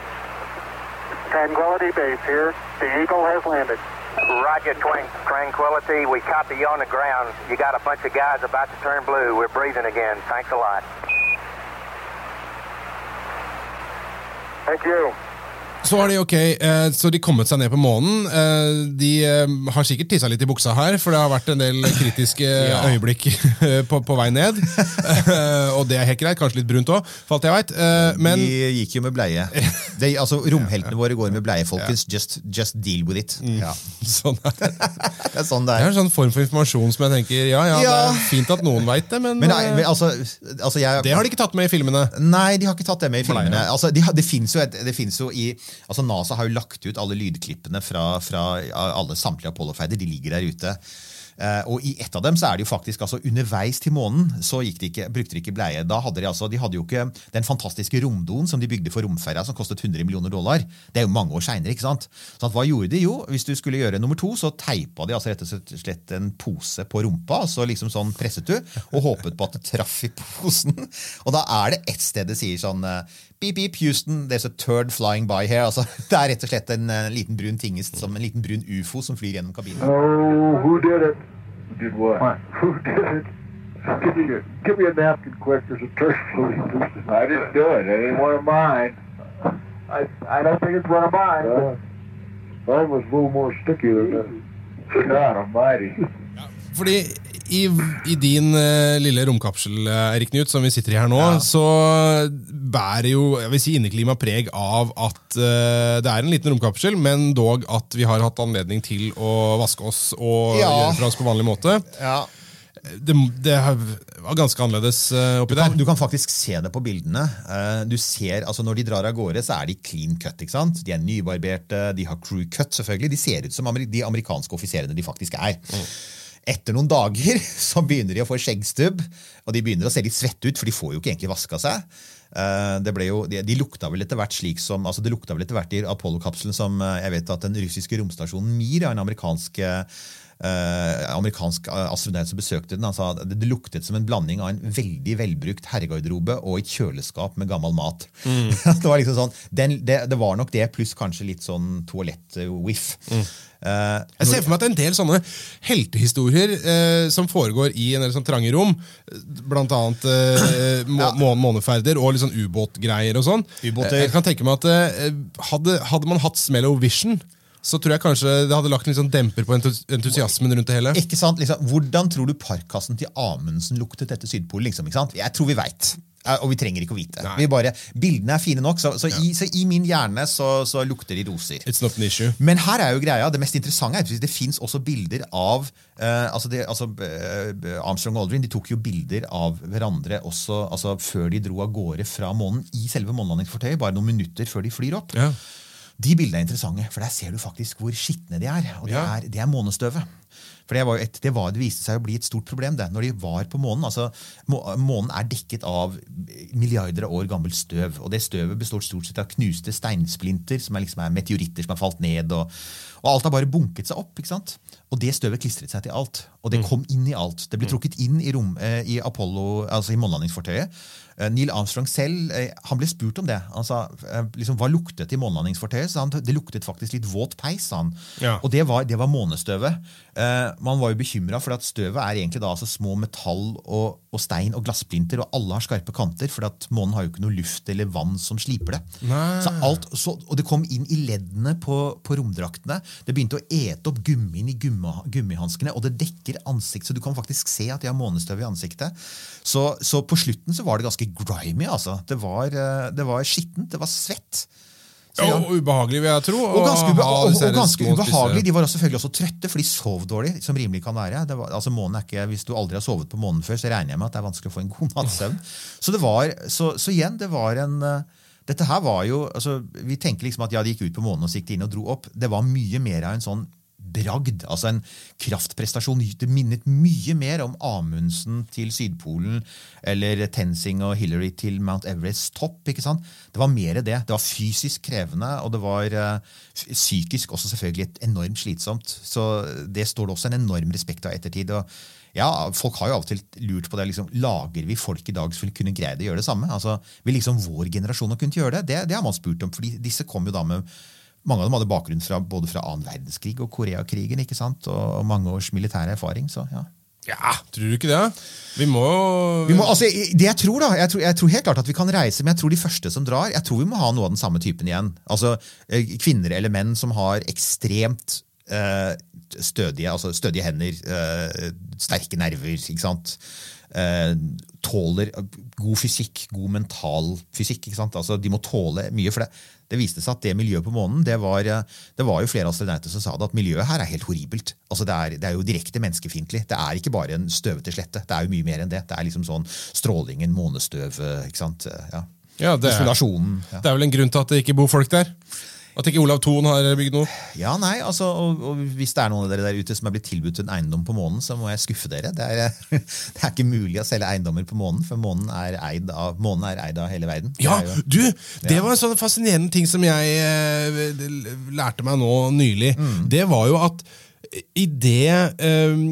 Tranquility Base here. The Eagle has landed. Roger, Tranquility. We copy you on the ground. You got a bunch of guys about to turn blue. We're breathing again. Thanks a lot. Thank you. Så har de ok, eh, så de kommet seg ned på månen. Eh, de eh, har sikkert tissa litt i buksa her, for det har vært en del kritiske øyeblikk eh, på, på vei ned. Og det er helt greit, kanskje litt brunt òg, for alt jeg veit. Men De gikk jo med bleie. De, altså, Romheltene våre går med bleie, folkens. Just, just deal with it. Ja. sånn er det. Det er sånn det Det er er. en sånn form for informasjon som jeg tenker Ja, ja, det er fint at noen veit det, men, Men, nei, men altså, altså jeg, det har de ikke tatt med i filmene. Nei, de har ikke tatt det med i filmene. Nei, ja. Altså, de, det finnes jo, et, det jo i, altså NASA har jo lagt ut alle lydklippene fra, fra alle samtlige Apollo-ferder. De ligger der ute. Eh, og i ett av dem så er det jo faktisk altså underveis til månen så de ikke, brukte de ikke bleie. Da hadde De altså, de hadde jo ikke den fantastiske romdoen som de bygde for romferja, som kostet 100 millioner dollar. Det er jo mange år seinere. At hva gjorde de? Jo, hvis du skulle gjøre nummer to, så teipa de altså rett og slett en pose på rumpa, så liksom sånn presset du, og håpet på at det traff i posen. Og da er det ett sted det sier sånn eh, Beep, beep, Houston, there's a turd flying by here. Altså, det er rett og slett en eh, liten brun tingest, som en liten brun ufo som flyr gjennom kabinen. Oh, who did it? Did what? Who did it? Give me, give me a napkin quick. There's a turd floating loose. I didn't do it. It ain't one of mine. I, I don't think it's one of mine. Uh, mine was a little more sticky than that. God almighty. Fordi i, i din uh, lille romkapsel, eh, Erik Knut, som vi sitter i her nå, så bærer jo jeg vil si inneklima preg av at uh, det er en liten romkapsel, men dog at vi har hatt anledning til å vaske oss og Ja. gjøre fra oss på vanlig måte. Ja. Det, det var ganske annerledes eh, oppi Du kan, der. du kan faktisk se det på bildene. Eh, Du ser, altså Når de drar av gårde, så er de clean cut. ikke sant? De er nybarberte, de har crew cut. selvfølgelig. De ser ut som de amerikanske offiserene de faktisk er. Etter noen dager så begynner de å få skjeggstubb, og de begynner å se litt svette ut, for de får jo ikke egentlig vaska seg. Eh, Det ble jo, de, de lukta vel etter hvert slik som, altså det lukta vel etter hvert i Apollo-kapselen som eh, jeg vet at den russiske romstasjonen Mir, en amerikansk eh, amerikansk eh, astronaut som besøkte den, han sa at det, luktet som en blanding av en veldig velbrukt herregarderobe og et kjøleskap med gammel mat. det var liksom sånn, den, det, det var nok det, pluss kanskje litt sånn toalett-whiff. Uh, Jeg ser for meg at en del sånne heltehistorier uh, som foregår i en del sånn trange rom. Annet eh, må, må, måneferder og litt sånn ubåtgreier og sånn. Eh, Jeg kan tenke meg at eh, hadde, hadde man hatt Smellow Vision, så tror jeg kanskje det hadde lagt en sånn demper på entusiasmen rundt det hele. Ikke sant? Liksom, hvordan tror du parkkassen til Amundsen luktet etter Sydpolen? Liksom, ikke sant? Jeg tror vi veit. Og vi trenger ikke å vite. Vi bare, bildene er fine nok, så, så, i, så i min hjerne så, så lukter de roser. It's not an issue. Men her er jo greia, det mest interessante er at det fins også bilder av eh, altså det, altså, eh, Armstrong og Aldrin de tok jo bilder av hverandre også altså, før de dro av gårde fra månen i selve månelandingsfartøyet, bare noen minutter før de flyr opp. Ja. De bildene er interessante, for der ser du faktisk hvor skitne de er. Og det, Ja. er, det er månestøvet. For det, var et, det, var, det viste seg å bli et stort problem det, når de var på månen. altså må, Månen er dekket av milliarder av år gammelt støv. og Det støvet består stort sett av knuste steinsplinter, som er, liksom er meteoritter som har falt ned. og, og alt har bare bunket seg opp. ikke sant? Og det støvet klistret seg til alt. Og det kom inn i alt. Det ble trukket inn i, rom, eh, i Apollo, altså i månelandingsfartøyet. Eh, Neil Armstrong selv eh, han ble spurt om det. Han sa eh, liksom, hva luktet i månelandingsfartøyet. Så han, det luktet faktisk litt våt peis. sa han. Ja. Og det var, det var månestøvet. Eh, man var jo bekymra, for at støvet er egentlig da altså små metall og, og stein og glassplinter, og alle har skarpe kanter, for at månen har jo ikke noe luft eller vann som sliper det. Så alt, så, og det kom inn i leddene på, på romdraktene. Det begynte å ete opp gummien i gumma, gummihanskene, og det dekker ansikt, så du kan faktisk se at de har månestøv i ansiktet. Så, så på slutten så var det ganske grimy. altså. Det var, eh, det var skittent, det var svett. Så ja. Og ubehagelig, vil jeg tro. Og ganske, ube og, og, og ganske ubehagelig. De var også selvfølgelig også trøtte, for de sov dårlig. som rimelig kan være. Det var, altså månen er ikke, Hvis du aldri har sovet på månen før, så regner jeg med at det er vanskelig å få en god natts søvn. Så, det var, så, så igjen, det var en eh, dette her var jo, altså, Vi tenker liksom at ja, de gikk ut på månen og siktet inn og dro opp. Det var mye mer av en sånn bragd. Altså en kraftprestasjon. Det minnet mye mer om Amundsen til Sydpolen eller Tenzing og Hillary til Mount Everests topp. ikke sant? Det var mer det. Det var fysisk krevende, og det var uh, psykisk også selvfølgelig enormt slitsomt. Så det står det også en enorm respekt av ettertid. og ja, Folk har jo av og til lurt på det. liksom, Lager vi folk i dag som vil kunne greie å gjøre det samme? Altså, Vil liksom vår generasjon ha kunnet gjøre det? det? Det har man spurt om. fordi disse kom jo da med mange av dem hadde bakgrunn fra, både fra annen verdenskrig og Koreakrigen. ikke sant? Og mange års militær erfaring. så ja. Ja, Tror du ikke det? Vi må, vi må altså, det Jeg tror da, jeg tror, jeg tror, helt klart at vi kan reise, men jeg tror de første som drar, jeg tror vi må ha noe av den samme typen igjen. Altså eh, Kvinner eller menn som har ekstremt eh, stødige, altså stødige hender, eh, sterke nerver. ikke sant? Eh, tåler god fysikk, god mental fysikk. Altså, De må tåle mye. for det. Det viste seg at det miljøet på månen det var, det var jo flere astronauter som sa det, at miljøet her er helt horribelt. Altså det er, det er jo direkte menneskefiendtlig. Det er ikke bare en støvete slette. Det er jo mye mer enn det. Det er liksom sånn strålingen, månestøv ikke sant? Ja. Ja, det, er, ja. det er vel en grunn til at det ikke bor folk der? At ikke Olav Thon har bygd noe? Ja, nei, altså, og, og, Hvis det er noen av dere der ute som er blitt tilbudt en eiendom på månen, så må jeg skuffe dere. Det er, det er ikke mulig å selge eiendommer på månen, for månen er eid av, månen er eid av hele verden. Ja, jo, du! Det var en sånn fascinerende ting som jeg eh, lærte meg nå nylig. Mm. Det var jo at i det eh,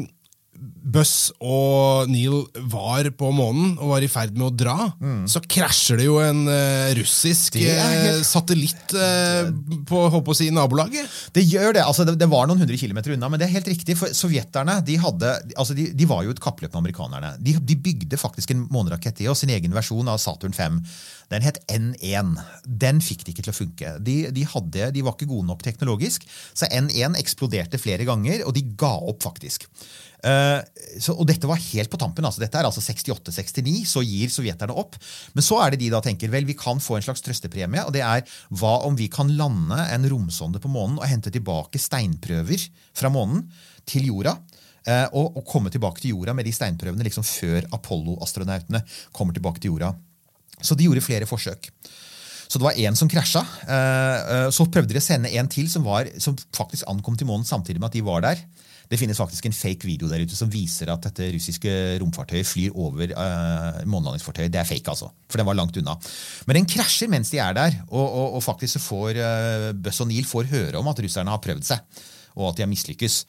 Buss og Neil var på månen og var i ferd med å dra, mm. så krasjer det jo en uh, russisk helt... uh, satellitt uh, på håper å si, nabolaget. Det gjør det. altså det, det, var noen hundre kilometer unna, men det er helt riktig. For sovjeterne de, hadde, altså de, de var jo et kappløp med amerikanerne. De, de bygde faktisk en månerakett i oss, sin egen versjon av Saturn 5. Den het N1. Den fikk de ikke til å funke. De, de, hadde, de var ikke gode nok teknologisk, så N1 eksploderte flere ganger, og de ga opp, faktisk. Uh, så, og dette var helt på tampen. altså Dette er altså 68-69, så gir sovjeterne opp. Men så er det de da tenker vel, vi kan få en slags trøstepremie. og det er Hva om vi kan lande en romsonde på månen og hente tilbake steinprøver fra månen til jorda? Uh, og, og, komme tilbake til jorda med de steinprøvene liksom før Apollo-astronautene kommer tilbake til jorda. Så de gjorde flere forsøk. Så det var én som krasja. Uh, så prøvde de å sende en til som, var, som faktisk ankom til månen samtidig med at de var der. Det finnes faktisk en fake video der ute som viser at dette russiske romfartøyet flyr over uh, månelandingsfartøyet. Det er fake, altså. For den var langt unna. Men den krasjer mens de er der, og, og, og faktisk så får uh, Buzz og Neil får høre om at russerne har prøvd seg, og at de har mislykkes.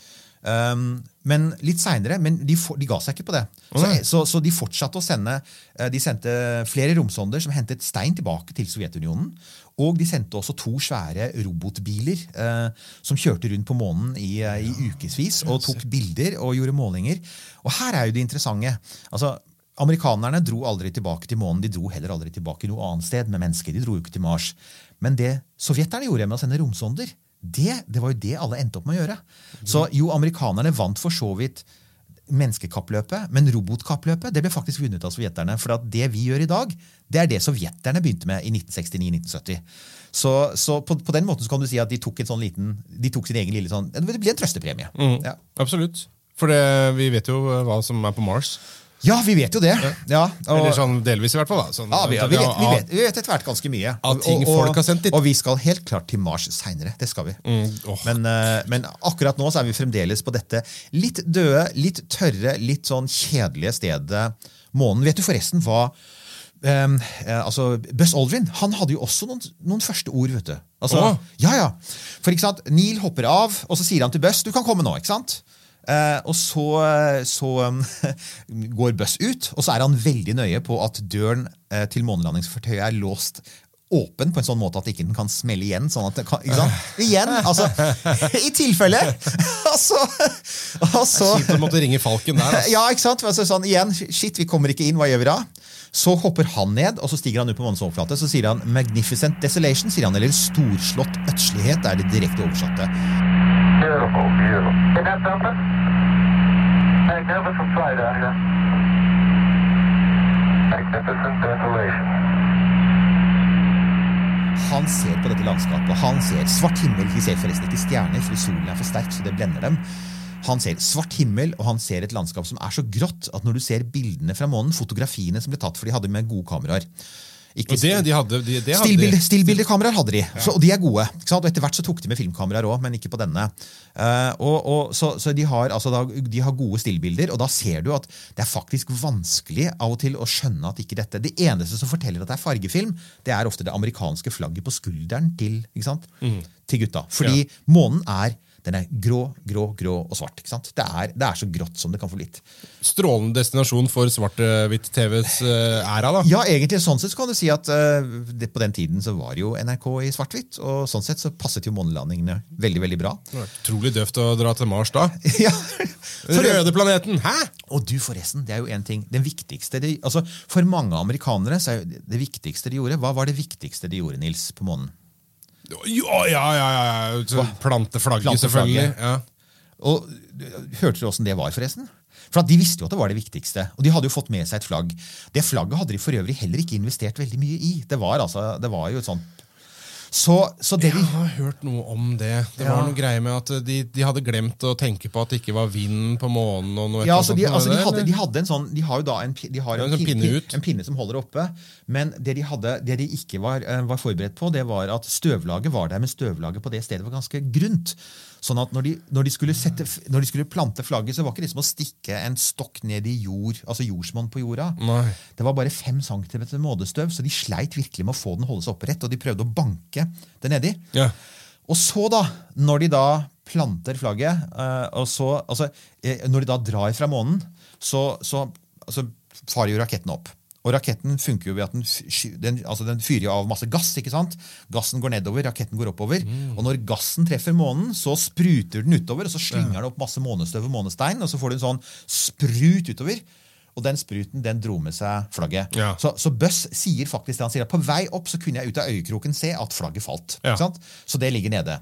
Um, men litt seinere Men de, for, de, ga seg ikke på det. Så, så, så, de fortsatte å sende eh, De sendte flere romsonder som hentet stein tilbake til Sovjetunionen. Og de sendte også to svære robotbiler eh, som kjørte rundt på månen i, eh, i ukevis og tok bilder og gjorde målinger. Og her er jo det interessante. altså Amerikanerne dro aldri tilbake til månen. De dro heller aldri tilbake noe annet sted med mennesker. De dro jo ikke til Mars. Men det sovjeterne gjorde med å sende romsonder, det, det var jo det alle endte opp med å gjøre. Så jo, amerikanerne vant for så vidt menneskekappløpet, men robotkappløpet det ble faktisk vunnet av sovjeterne. For at det vi gjør i dag, det er det sovjeterne begynte med i 1969-1970. Så, så på, på, den måten så kan du si at de tok, en sånn liten, de tok sin egen lille sånn Det blir en trøstepremie. Mm, ja. Absolutt. For det, vi vet jo hva som er på Mars. Ja, vi vet jo det. Ja, og, Eller sånn delvis, i hvert fall. da. Sånn, ja, vi, vi, vet, vi, vet, vi vet etter hvert ganske mye. Av ting og, folk har sendt dit. Og vi skal helt klart til Mars seinere. Det skal vi. Mm, oh. men, uh, men, akkurat nå så er vi fremdeles på dette litt døde, litt tørre, litt sånn kjedelige stedet månen. Vet du forresten hva um, altså, Buzz Aldrin han hadde jo også noen, noen første ord. vet du. Altså, oh. ja, ja. For ikke sant, Neil hopper av, og så sier han til Buzz du kan komme nå. ikke sant? Eh, og så, så um, går Buss ut, og så er han veldig nøye på at døren eh, til månelandingsfartøyet er låst åpen på en sånn måte at ikke den kan smelle igjen. sånn at det kan, ikke sant? Igjen! altså, I tilfelle! altså, altså, Kjipt å måtte ringe Falken der. Altså. Ja, ikke sant? Altså, sånn, igjen, Shit, vi kommer ikke inn, hva gjør vi da? Så hopper han ned, og så stiger han ut på månens overflate. Så sier han 'magnificent desolation', sier han, eller 'storslått ødslighet', er det direkte oversatte. Beautiful, beautiful. Magnificent sight out. Magnificent desolation. Han ser på dette landskapet. Han ser svart himmel. De ser forresten ikke stjerner, fordi solen er for sterk, så det blender dem. Han ser svart himmel, og han ser et landskap som er så grått at når du ser bildene fra månen, fotografiene som ble tatt for de hadde med gode kameraer Ikke Og det, de hadde, de, det hadde stillbildekameraer hadde de, så, og de er gode. Ikke sant? Og Etter hvert så tok de med filmkameraer òg, men ikke på denne. Uh, og, og, så så de, har, altså, da, de har gode stillbilder, og da ser du at det er faktisk vanskelig av og til å skjønne at ikke dette Det eneste som forteller at det er fargefilm, det er ofte det amerikanske flagget på skulderen til, ikke sant? til gutta. Fordi månen er den er grå, grå, grå og svart. ikke sant? Det er, det er så grått som det kan få blitt. Strålende destinasjon for svart-hvitt-TVs eh, æra, da. Ja, egentlig sånn sett så kan du si at eh, det, på den tiden så var jo NRK i svart-hvitt, og sånn sett så passet jo månelandingene veldig, veldig bra. Det Utrolig døvt å dra til Mars da. ja. Røde planeten! Hæ?! Og du, forresten, det er jo en ting. Den viktigste de, altså For mange amerikanere så er det viktigste de gjorde Hva var det viktigste de gjorde, Nils, på månen? Ja, ja, ja! ja. Planteflagget. selvfølgelig. Ja. Og Hørte du åssen det var, forresten? For De visste jo at det var det viktigste, og de hadde jo fått med seg et flagg. Det flagget hadde de for øvrig heller ikke investert veldig mye i. Det var, altså, det var jo et sånt Så, så det Jeg har hørt noe om det. Det Ja. var noe greie med at de, de hadde glemt å tenke på at det ikke var vind på månen. og noe Ja, etter altså de, altså de, hadde, de hadde en sånn De har jo da en, de har en, en sånn pin- pinne ut. en pinne som holder oppe. Men det de, hadde, det de ikke var, eh, var forberedt på, det var at støvlaget var der, men støvlaget på det stedet var ganske grunt. Sånn at når de, når, de skulle sette, når de skulle plante flagget, så var ikke det som å stikke en stokk ned i jord, altså jordsmonn på jorda. Nei. Det var bare fem centimeter mådestøv, så de sleit virkelig med å få den holde seg opprett, og de prøvde å banke det nedi. Ja. Og så, da, når de da planter flagget, eh, og så, altså, eh, når de da drar fra månen, så, så altså, farer jo raketten opp. Og raketten funker jo ved at den, den, altså den fyrer av masse gass. ikke sant? Gassen går nedover, raketten går oppover. Og når gassen treffer månen, så spruter den utover, og så slynger den opp masse månestøv og månestein, og så får du en sånn sprut utover. Og den spruten den dro med seg flagget. Ja. Så, så Buss sier faktisk det han sier. at På vei opp så kunne jeg ut av øyekroken se at flagget falt. Ja. Så det ligger nede.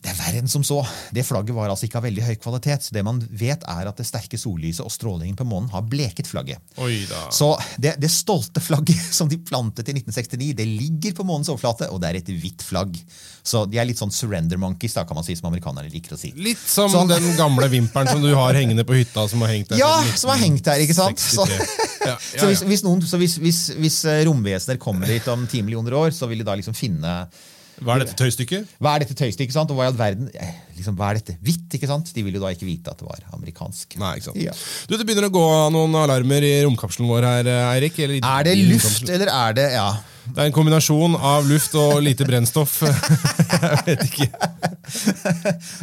Det er verre enn som så. Det flagget var altså ikke av veldig høy kvalitet. Så det man vet er at det sterke sollyset og strålingen på månen har bleket flagget. Oi da. Så det, det stolte flagget som de plantet i 1969, det ligger på månens overflate, og det er et hvitt flagg. Så de er litt sånn surrender monkeys, da, kan man si, som amerikanerne liker å si. Litt som så, den gamle vimpelen som du har hengende på hytta. som har hengt der Ja, som har hengt der, ikke sant? Så, ja, Ja, ja, så hvis, hvis, noen, så hvis, hvis, hvis eh, romvesener kommer dit om ti millioner år, så vil de da liksom finne Hva er dette tøystykket? Hva er dette tøystykket, sant? Og hva i all verden eh, liksom, Hva er dette hvitt, ikke sant? De vil jo da ikke vite at det var amerikansk. Nei, ikke sant. Ja. Du, Det begynner å gå noen alarmer i romkapselen vår her, Eirik. Er det luft, eller er det Ja. Det er en kombinasjon av luft og lite brennstoff. jeg vet ikke.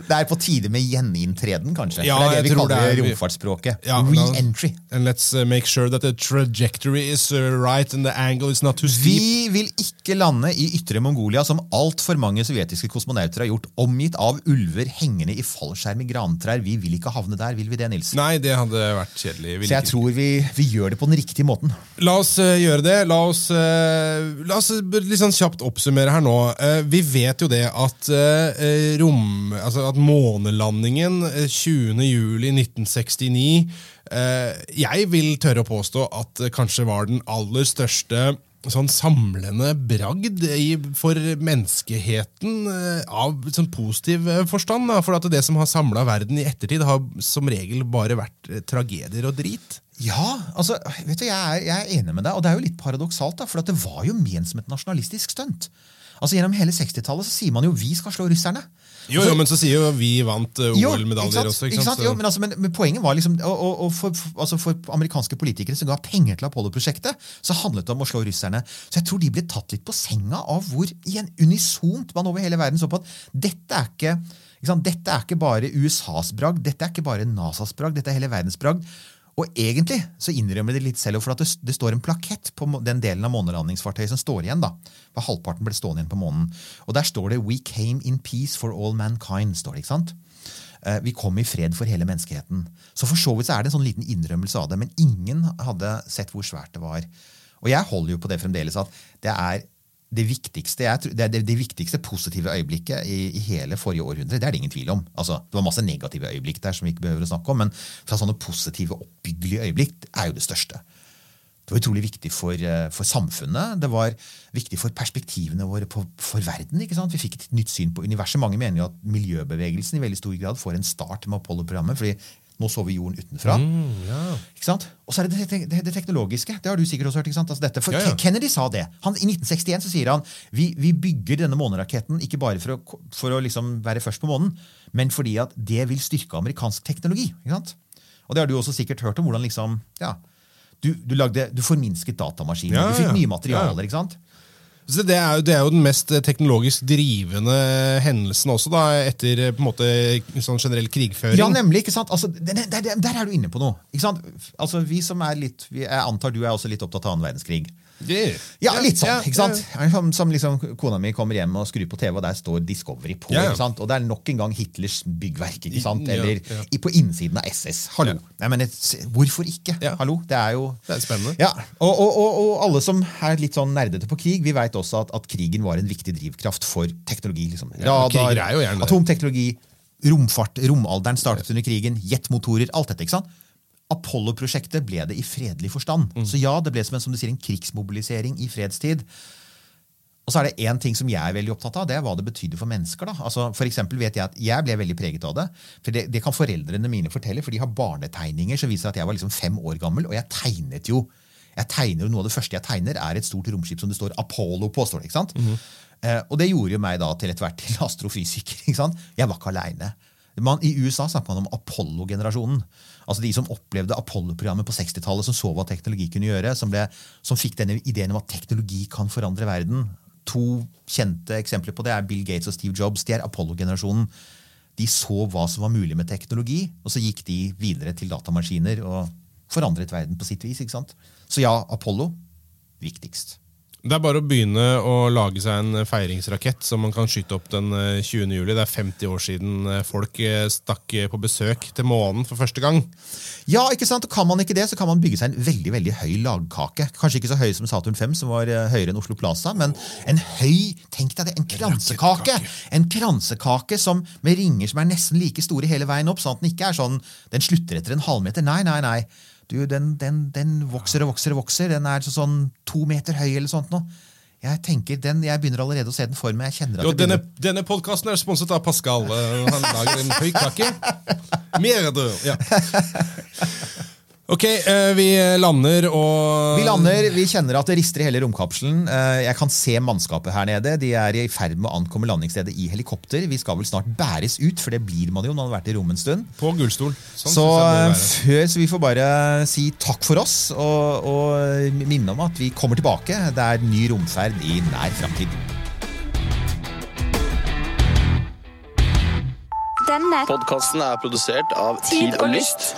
Det er på tide med gjeninntreden, kanskje. Ja, det er det vi kaller det er- romfartsspråket. Ja, Re-entry. And let's uh, make sure that the trajectory is uh, right and the angle is not too steep. Vi vil ikke lande i ytre Mongolia, som altfor mange sovjetiske kosmonauter har gjort, omgitt av ulver hengende i fallskjerm i grantrær. Vi vil ikke havne der, vil vi det, Nils? Nei, det hadde vært kjedelig. Så jeg tror vi, vi gjør det på den riktige måten. La oss uh, gjøre det. La oss, uh, la oss eh, litt sånn kjapt oppsummere her nå. Uh, vi vet jo det at, eh, rom, altså at månelandingen eh, 20. juli 1969 eh, Jeg vil tørre å påstå at det kanskje var den aller største sånn samlende bragd i, for menneskeheten eh, av sånn positiv eh, forstand. Da. For at det som har samla verden i ettertid, har som regel bare vært eh, tragedier og drit. Ja, altså, vet du, jeg er, jeg er enig med deg, og det er jo litt paradoksalt, da, for det var jo ment som et nasjonalistisk stunt. Altså Gjennom hele 60-tallet så sier man jo 'vi skal slå russerne'. Jo, Altså, jo, men så sier jo vi vant eh, OL-medaljer ikke sant? også. Ikke sant? Jo, men, altså, men, men poenget var liksom Og, og, og for, altså for amerikanske politikere som ga penger til Apollo-prosjektet, så handlet det om å slå russerne. Så jeg tror de ble tatt litt på senga av hvor igjen unisont man over hele verden så på at dette er ikke, ikke? Dette er ikke bare USAs bragd, dette er ikke bare NASAs bragd, dette er hele verdens bragd. Og egentlig så innrømmer de litt selv, for det, det står en plakett på den delen av månelandingsfartøyet som står igjen. da. For halvparten ble stående igjen på månen. Og der står det 'We came in peace for all mankind'. står det, ikke sant? Eh, Vi kom i fred for hele menneskeheten. Så for så vidt så er det en sånn liten innrømmelse av det, men ingen hadde sett hvor svært det var. Og jeg holder jo på det fremdeles at det er det viktigste, jeg, det, det, det viktigste positive øyeblikket i, i hele forrige århundre. Det er det ingen tvil om. Altså, det var masse negative øyeblikk der som vi ikke behøver å snakke om, men fra sånne positive, oppbyggelige øyeblikk er jo det største. Det var utrolig viktig for, eh, for samfunnet. Det var viktig for perspektivene våre på, for verden. ikke sant? Vi fikk et nytt syn på universet. Mange mener jo at miljøbevegelsen i veldig stor grad får en start med Apollo-programmet. fordi Nå så vi jorden utenfra. Ikke sant? Og så er det det, det det teknologiske. Det har du sikkert også hørt. ikke sant? Altså dette, for Ja, ja. Kennedy sa det. Han, I 1961 så sier han vi, vi bygger denne måneraketten ikke bare for å, for å liksom være først på månen, men fordi at det vil styrke amerikansk teknologi. ikke sant? Og det har du også sikkert hørt om. hvordan liksom, ja, du, du, lagde, du forminsket datamaskiner. Ja, du fikk ja. nye materialer. Ja. ikke sant? Så det er, jo, det er jo den mest eh, teknologisk drivende hendelsen også, da, etter eh, på en måte sånn generell krigføring. Ja, nemlig. ikke sant? Altså, der, det, der er du inne på noe. ikke sant? Altså, vi som er litt, Jeg antar du er også litt opptatt av annen verdenskrig. Ja, litt sånn. ikke sant? Som, som liksom Kona mi kommer hjem og skrur på TV, og der står Discovery på. Ikke sant? Og det er nok en gang Hitlers byggverk. ikke sant? Eller på innsiden av SS. Hallo. Nei, men et, Hvorfor ikke? Hallo? Det er jo Det er spennende. Ja, og, og, og, og alle som er litt sånn nerdete på krig, vi vet også at, at krigen var en viktig drivkraft for teknologi. liksom. Gjerne atomteknologi, romfart, romalderen startet under krigen, jetmotorer, alt dette. ikke sant? Apollo-prosjektet ble det i fredelig forstand. Mm. Så ja, det ble som en, som du sier, en krigsmobilisering i fredstid. Og så er det én ting som jeg er veldig opptatt av, det er hva det betydde for mennesker. da. Altså, for eksempel vet Jeg at jeg ble veldig preget av det. for det, det kan foreldrene mine fortelle, for de har barnetegninger som viser at jeg var liksom fem år gammel, og jeg tegnet jo jeg tegner jo Noe av det første jeg tegner, er et stort romskip som det står Apollo på. står det, ikke sant? eh, og det gjorde jo meg da til etter hvert til astrofysiker. ikke sant? Jeg var ikke aleine. Man, I USA snakker man om Apollo-generasjonen. Altså De som opplevde Apollo-programmet på 60-tallet, som så hva teknologi kunne gjøre, som, ble, som fikk denne ideen om at teknologi kan forandre verden. To kjente eksempler på det er Bill Gates og Steve Jobs. De er Apollo-generasjonen. De så hva som var mulig med teknologi, og så gikk de videre til datamaskiner og forandret verden på sitt vis. ikke sant? Så ja, Apollo viktigst. Det er bare å begynne å lage seg en feiringsrakett som man kan skyte opp den eh, 20. juli. Det er 50 år siden eh, folk eh, stakk eh, på besøk til månen for første gang. Ja, ikke sant? Og Kan man ikke det, så kan man bygge seg en veldig veldig høy lagkake. Kanskje ikke så høy som Saturn 5, som var eh, høyere enn Oslo Plaza, men en høy tenk deg det, en kransekake! En kransekake som, med ringer som er nesten like store hele veien opp, sånn at den ikke er sånn, den slutter etter en halvmeter. Nei, nei, nei. Du, den, den, den vokser og vokser og vokser. Den er så sånn to meter høy eller sånt nå. Jeg tenker den, jeg begynner allerede å se den for meg. Jeg kjenner at Jo, det denne, denne podkasten er sponset av Pascal. Eh, Han lager en høy kake. Mer død. Ja. Ok, eh, vi lander og Vi lander, vi kjenner at det rister i hele romkapselen. Eh, Jeg kan se mannskapet her nede. De er i ferd med å ankomme landingsstedet i helikopter. Vi skal vel snart bæres ut, for det blir man jo når man har vært i rommet en stund. På gullstol. Sånn Så eh, før, så vi får bare si takk for oss, og, og minne om at vi kommer tilbake. Det er ny romferd i nær framtid. Denne Podkasten er produsert av Tid og. Lyst.